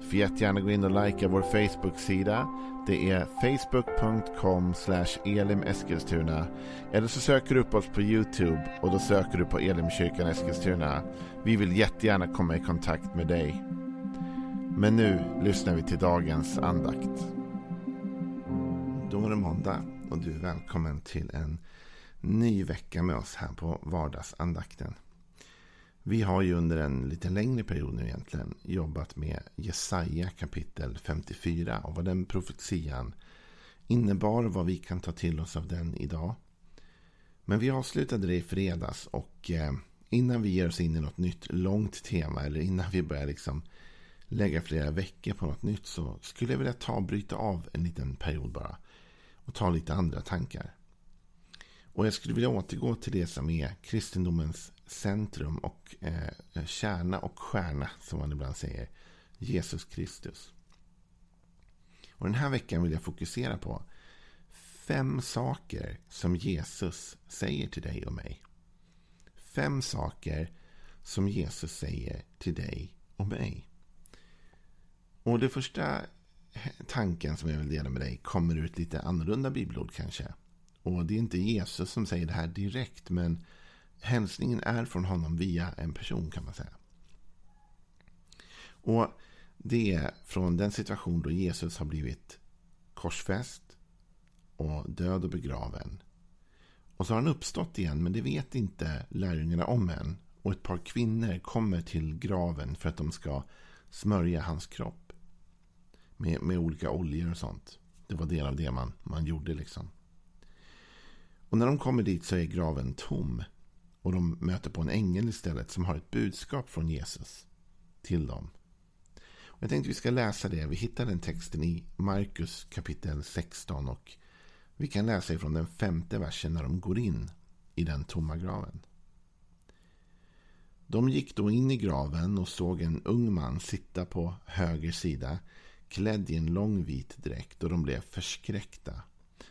Får jättegärna gå in och likea vår Facebook-sida. Det är facebook.com elimeskilstuna. Eller så söker du upp oss på YouTube och då söker du på Elimkyrkan Eskilstuna. Vi vill jättegärna komma i kontakt med dig. Men nu lyssnar vi till dagens andakt. Då är det måndag och du är välkommen till en ny vecka med oss här på vardagsandakten. Vi har ju under en lite längre period nu egentligen jobbat med Jesaja kapitel 54 och vad den profetian innebar och vad vi kan ta till oss av den idag. Men vi avslutade det i fredags och eh, innan vi ger oss in i något nytt långt tema eller innan vi börjar liksom lägga flera veckor på något nytt så skulle jag vilja ta och bryta av en liten period bara och ta lite andra tankar. Och jag skulle vilja återgå till det som är kristendomens centrum och eh, kärna och stjärna, som man ibland säger. Jesus Kristus. Och den här veckan vill jag fokusera på fem saker som Jesus säger till dig och mig. Fem saker som Jesus säger till dig och mig. Och det första tanken som jag vill dela med dig kommer ur ett lite annorlunda bibelord kanske. Och det är inte Jesus som säger det här direkt, men hälsningen är från honom via en person kan man säga. Och det är från den situation då Jesus har blivit korsfäst och död och begraven. Och så har han uppstått igen, men det vet inte lärjungarna om än. Och ett par kvinnor kommer till graven för att de ska smörja hans kropp. Med, med olika oljor och sånt. Det var del av det man, man gjorde liksom. Och när de kommer dit så är graven tom. Och de möter på en ängel istället som har ett budskap från Jesus till dem. Och jag tänkte vi ska läsa det. Vi hittar den texten i Markus kapitel 16. Och vi kan läsa ifrån den femte versen när de går in i den tomma graven. De gick då in i graven och såg en ung man sitta på höger sida klädd i en lång vit dräkt och de blev förskräckta.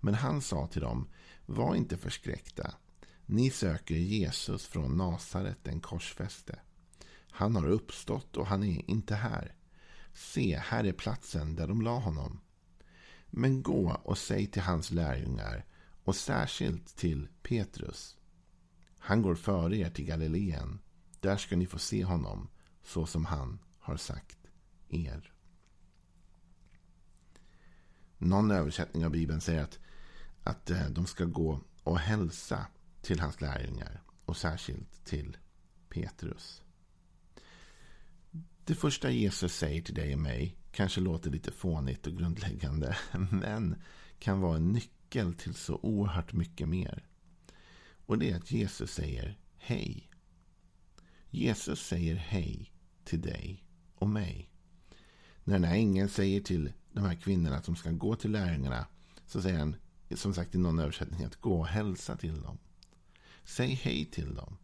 Men han sa till dem, var inte förskräckta. Ni söker Jesus från Nasaret, den korsfäste. Han har uppstått och han är inte här. Se, här är platsen där de la honom. Men gå och säg till hans lärjungar och särskilt till Petrus. Han går före er till Galileen. Där ska ni få se honom så som han har sagt er. Någon översättning av Bibeln säger att, att eh, de ska gå och hälsa till hans lärjungar och särskilt till Petrus. Det första Jesus säger till dig och mig kanske låter lite fånigt och grundläggande men kan vara en nyckel till så oerhört mycket mer. Och det är att Jesus säger hej. Jesus säger hej till dig och mig. När den här ängeln säger till de här kvinnorna att de ska gå till lärjungarna så säger han som sagt i någon översättning att gå och hälsa till dem. Säg hej till dem.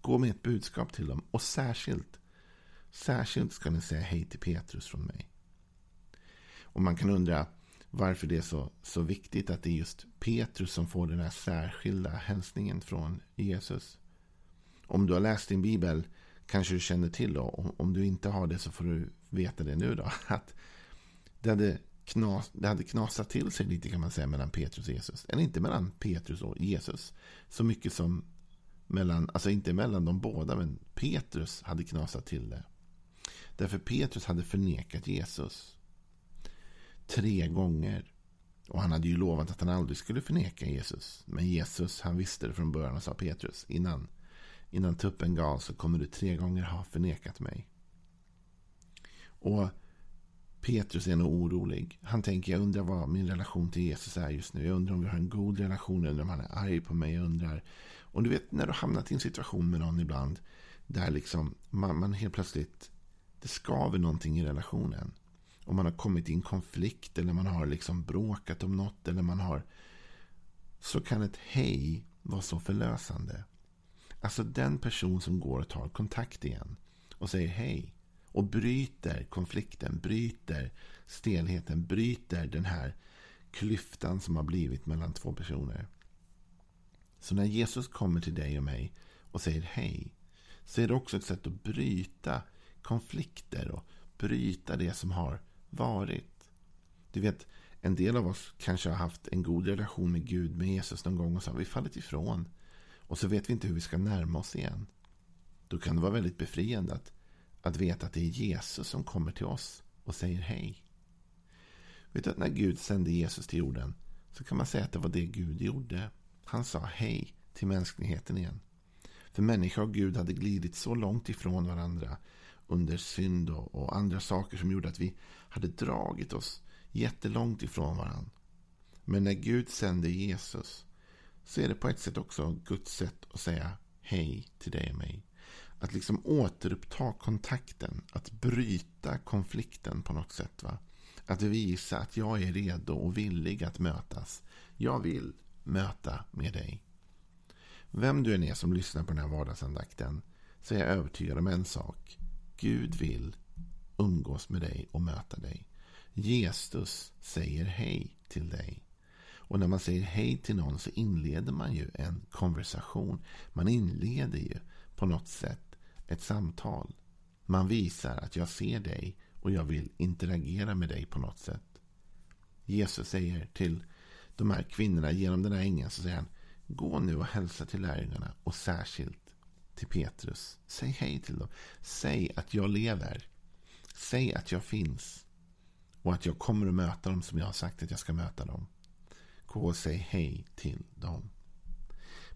Gå med ett budskap till dem. Och särskilt, särskilt ska ni säga hej till Petrus från mig. Och man kan undra varför det är så, så viktigt att det är just Petrus som får den här särskilda hälsningen från Jesus. Om du har läst din bibel kanske du känner till då. Om du inte har det så får du veta det nu då. Att det hade, knas, det hade knasat till sig lite kan man säga mellan Petrus och Jesus. Eller inte mellan Petrus och Jesus. Så mycket som mellan, alltså inte mellan de båda, men Petrus hade knasat till det. Därför Petrus hade förnekat Jesus. Tre gånger. Och han hade ju lovat att han aldrig skulle förneka Jesus. Men Jesus, han visste det från början och sa Petrus, innan, innan tuppen gav så kommer du tre gånger ha förnekat mig. Och Petrus är nog orolig. Han tänker, jag undrar vad min relation till Jesus är just nu. Jag undrar om vi har en god relation. Jag undrar om han är arg på mig. Jag undrar. Och du vet, när du hamnat i en situation med någon ibland. Där liksom man, man helt plötsligt, det skaver någonting i relationen. Om man har kommit i en konflikt eller man har liksom bråkat om något. Eller man har, så kan ett hej vara så förlösande. Alltså den person som går och tar kontakt igen och säger hej. Och bryter konflikten, bryter stelheten, bryter den här klyftan som har blivit mellan två personer. Så när Jesus kommer till dig och mig och säger hej. Så är det också ett sätt att bryta konflikter och bryta det som har varit. Du vet, en del av oss kanske har haft en god relation med Gud, med Jesus någon gång och så har vi fallit ifrån. Och så vet vi inte hur vi ska närma oss igen. Då kan det vara väldigt befriande att, att veta att det är Jesus som kommer till oss och säger hej. Vet du att när Gud sände Jesus till jorden så kan man säga att det var det Gud gjorde. Han sa hej till mänskligheten igen. För människa och Gud hade glidit så långt ifrån varandra under synd och andra saker som gjorde att vi hade dragit oss jättelångt ifrån varandra. Men när Gud sände Jesus så är det på ett sätt också Guds sätt att säga hej till dig och mig. Att liksom återuppta kontakten, att bryta konflikten på något sätt. va? Att visa att jag är redo och villig att mötas. Jag vill möta med dig. Vem du än är som lyssnar på den här vardagsandakten så är jag övertygad om en sak. Gud vill umgås med dig och möta dig. Jesus säger hej till dig. Och när man säger hej till någon så inleder man ju en konversation. Man inleder ju på något sätt ett samtal. Man visar att jag ser dig och jag vill interagera med dig på något sätt. Jesus säger till de här kvinnorna genom den här ängeln så säger han Gå nu och hälsa till lärjungarna och särskilt till Petrus. Säg hej till dem. Säg att jag lever. Säg att jag finns. Och att jag kommer att möta dem som jag har sagt att jag ska möta dem. Gå och säg hej till dem.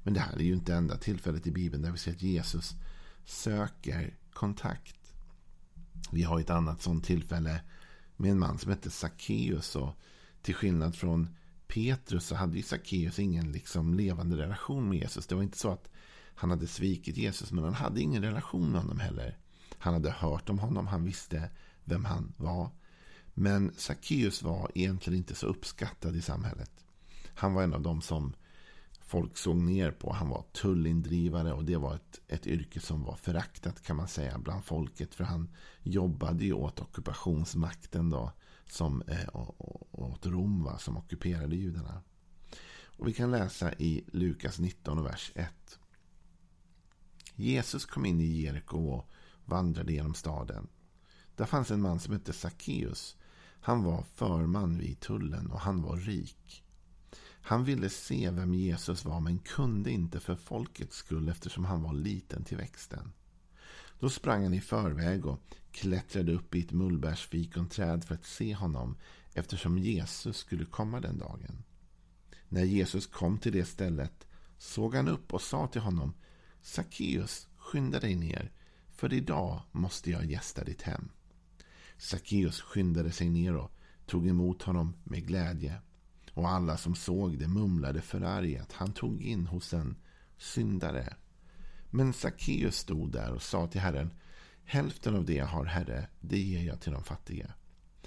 Men det här är ju inte enda tillfället i Bibeln där vi ser att Jesus söker kontakt. Vi har ett annat sånt tillfälle med en man som hette Sackeus. Och till skillnad från Petrus så hade ju Sackeus ingen liksom levande relation med Jesus. Det var inte så att han hade svikit Jesus, men han hade ingen relation med honom heller. Han hade hört om honom, han visste vem han var. Men Sackeus var egentligen inte så uppskattad i samhället. Han var en av de som folk såg ner på. Han var tullindrivare och det var ett, ett yrke som var föraktat kan man säga bland folket. För han jobbade ju åt ockupationsmakten då. Som, eh, åt Rom va, som ockuperade judarna. Och vi kan läsa i Lukas 19 och vers 1. Jesus kom in i Jeriko och vandrade genom staden. Där fanns en man som hette Sackeus. Han var förman vid tullen och han var rik. Han ville se vem Jesus var men kunde inte för folkets skull eftersom han var liten till växten. Då sprang han i förväg och klättrade upp i ett mullbärsfikonträd för att se honom eftersom Jesus skulle komma den dagen. När Jesus kom till det stället såg han upp och sa till honom Sackeus, skynda dig ner, för idag måste jag gästa ditt hem. Sackeus skyndade sig ner och tog emot honom med glädje. Och alla som såg det mumlade förargat. Han tog in hos en syndare. Men Sackeus stod där och sa till Herren Hälften av det jag har, Herre, det ger jag till de fattiga.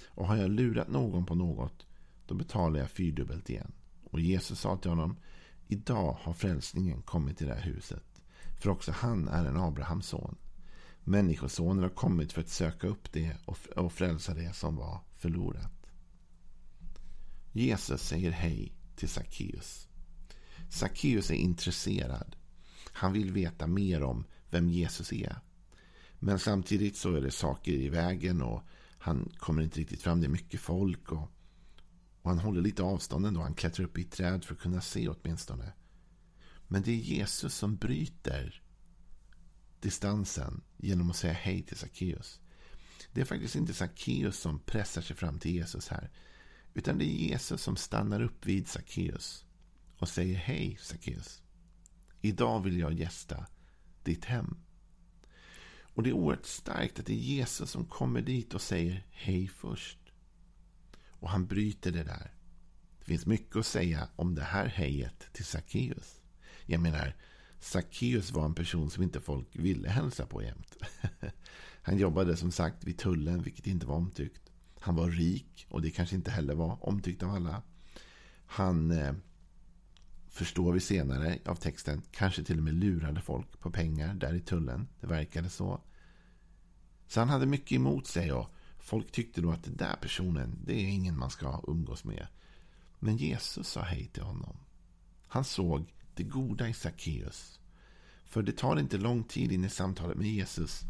Och har jag lurat någon på något, då betalar jag fyrdubbelt igen. Och Jesus sa till honom Idag har frälsningen kommit till det här huset. För också han är en Abrahams son. Människosonen har kommit för att söka upp det och frälsa det som var förlorat. Jesus säger hej till Sackeus. Sackeus är intresserad. Han vill veta mer om vem Jesus är. Men samtidigt så är det saker i vägen och han kommer inte riktigt fram. Det är mycket folk och, och han håller lite avstånd ändå. Han klättrar upp i ett träd för att kunna se åtminstone. Men det är Jesus som bryter distansen genom att säga hej till Sackeus. Det är faktiskt inte Sackeus som pressar sig fram till Jesus här. Utan det är Jesus som stannar upp vid Sackeus och säger hej Sackeus. Idag vill jag gästa ditt hem. Och det är oerhört starkt att det är Jesus som kommer dit och säger hej först. Och han bryter det där. Det finns mycket att säga om det här hejet till Sackeus. Jag menar, Sackeus var en person som inte folk ville hälsa på jämt. Han jobbade som sagt vid tullen, vilket inte var omtyckt. Han var rik och det kanske inte heller var omtyckt av alla. Han eh, förstår vi senare av texten, kanske till och med lurade folk på pengar där i tullen. Det verkade så. Så han hade mycket emot sig och folk tyckte då att den där personen, det är ingen man ska umgås med. Men Jesus sa hej till honom. Han såg det goda i Sackeus. För det tar inte lång tid in i samtalet med Jesus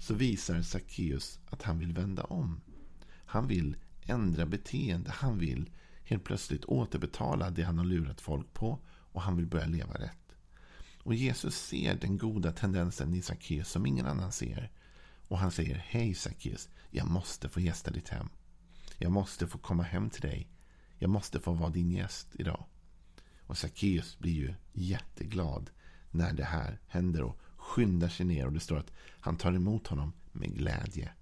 så visar Sackeus att han vill vända om. Han vill ändra beteende. Han vill helt plötsligt återbetala det han har lurat folk på och han vill börja leva rätt. Och Jesus ser den goda tendensen i Sackeus som ingen annan ser. Och han säger, hej Sackeus, jag måste få gästa ditt hem. Jag måste få komma hem till dig. Jag måste få vara din gäst idag. Och Sackeus blir ju jätteglad när det här händer och skyndar sig ner. Och det står att han tar emot honom med glädje.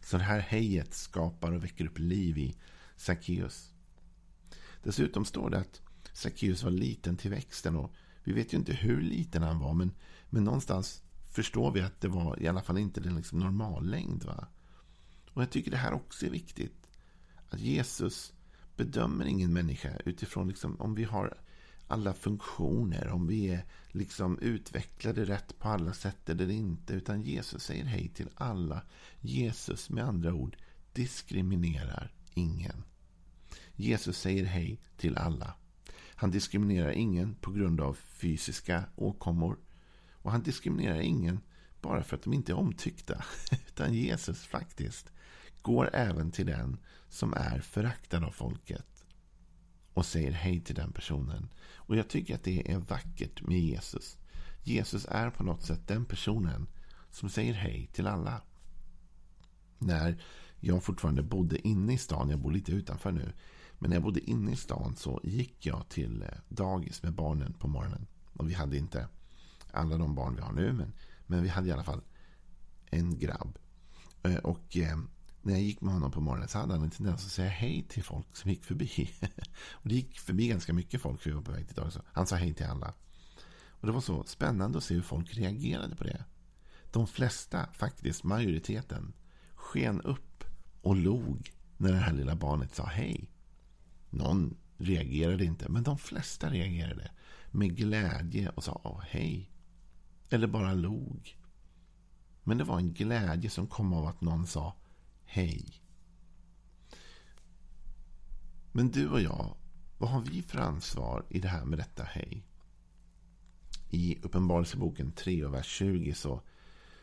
Så det här hejet skapar och väcker upp liv i Sackeus. Dessutom står det att Sackeus var liten till växten. och Vi vet ju inte hur liten han var. Men, men någonstans förstår vi att det var i alla fall inte den liksom normallängd. Va? Och jag tycker det här också är viktigt. Att Jesus bedömer ingen människa utifrån liksom, om vi har alla funktioner, om vi är liksom utvecklade rätt på alla sätt eller inte. Utan Jesus säger hej till alla. Jesus med andra ord diskriminerar ingen. Jesus säger hej till alla. Han diskriminerar ingen på grund av fysiska åkommor. Och han diskriminerar ingen bara för att de inte är omtyckta. Utan Jesus faktiskt går även till den som är föraktad av folket. Och säger hej till den personen. Och jag tycker att det är vackert med Jesus. Jesus är på något sätt den personen som säger hej till alla. När jag fortfarande bodde inne i stan, jag bor lite utanför nu. Men när jag bodde inne i stan så gick jag till eh, dagis med barnen på morgonen. Och vi hade inte alla de barn vi har nu, men, men vi hade i alla fall en grabb. Eh, och eh, när jag gick med honom på morgonen så hade han en tendens att säga hej till folk som gick förbi. och det gick förbi ganska mycket folk för vi var på väg till dagis. Han sa hej till alla. Och det var så spännande att se hur folk reagerade på det. De flesta, faktiskt majoriteten, sken upp och log när det här lilla barnet sa hej. Någon reagerade inte, men de flesta reagerade med glädje och sa oh, hej. Eller bara log. Men det var en glädje som kom av att någon sa hej. Men du och jag, vad har vi för ansvar i det här med detta hej? I Uppenbarelseboken 3 och vers 20 så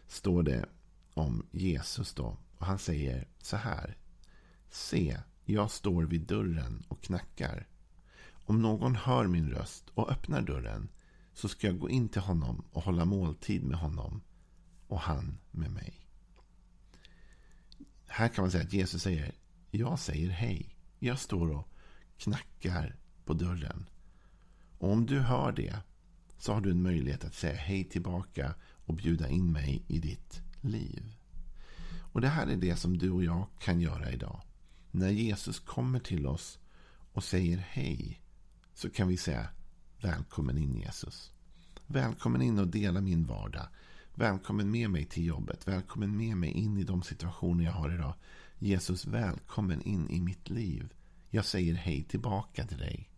står det om Jesus då. Och han säger så här. Se, jag står vid dörren och knackar. Om någon hör min röst och öppnar dörren så ska jag gå in till honom och hålla måltid med honom och han med mig. Här kan man säga att Jesus säger Jag säger hej. Jag står och knackar på dörren. Och om du hör det så har du en möjlighet att säga hej tillbaka och bjuda in mig i ditt liv. Och det här är det som du och jag kan göra idag. När Jesus kommer till oss och säger hej så kan vi säga Välkommen in Jesus. Välkommen in och dela min vardag. Välkommen med mig till jobbet. Välkommen med mig in i de situationer jag har idag. Jesus, välkommen in i mitt liv. Jag säger hej tillbaka till dig.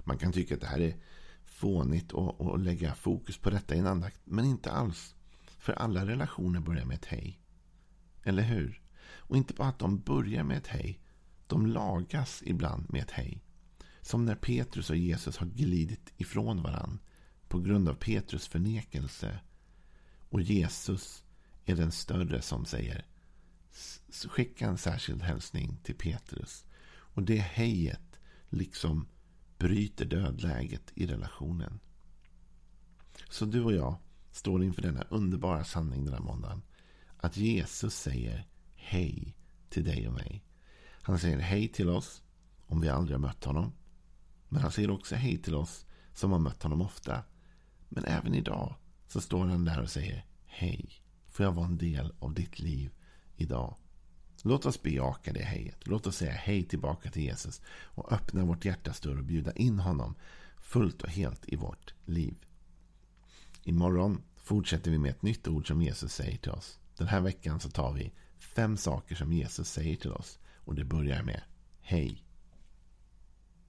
Man kan tycka att det här är fånigt och lägga fokus på detta i en andakt. Men inte alls. För alla relationer börjar med ett hej. Eller hur? Och inte bara att de börjar med ett hej. De lagas ibland med ett hej. Som när Petrus och Jesus har glidit ifrån varann på grund av Petrus förnekelse och Jesus är den större som säger skicka en särskild hälsning till Petrus. Och det hejet liksom bryter dödläget i relationen. Så du och jag står inför denna underbara sanning den här måndagen. Att Jesus säger hej till dig och mig. Han säger hej till oss om vi aldrig har mött honom. Men han säger också hej till oss som har mött honom ofta. Men även idag så står han där och säger Hej, får jag vara en del av ditt liv idag? Låt oss bejaka det hejet. Låt oss säga hej tillbaka till Jesus och öppna vårt hjärtas dörr och bjuda in honom fullt och helt i vårt liv. Imorgon fortsätter vi med ett nytt ord som Jesus säger till oss. Den här veckan så tar vi fem saker som Jesus säger till oss och det börjar med Hej.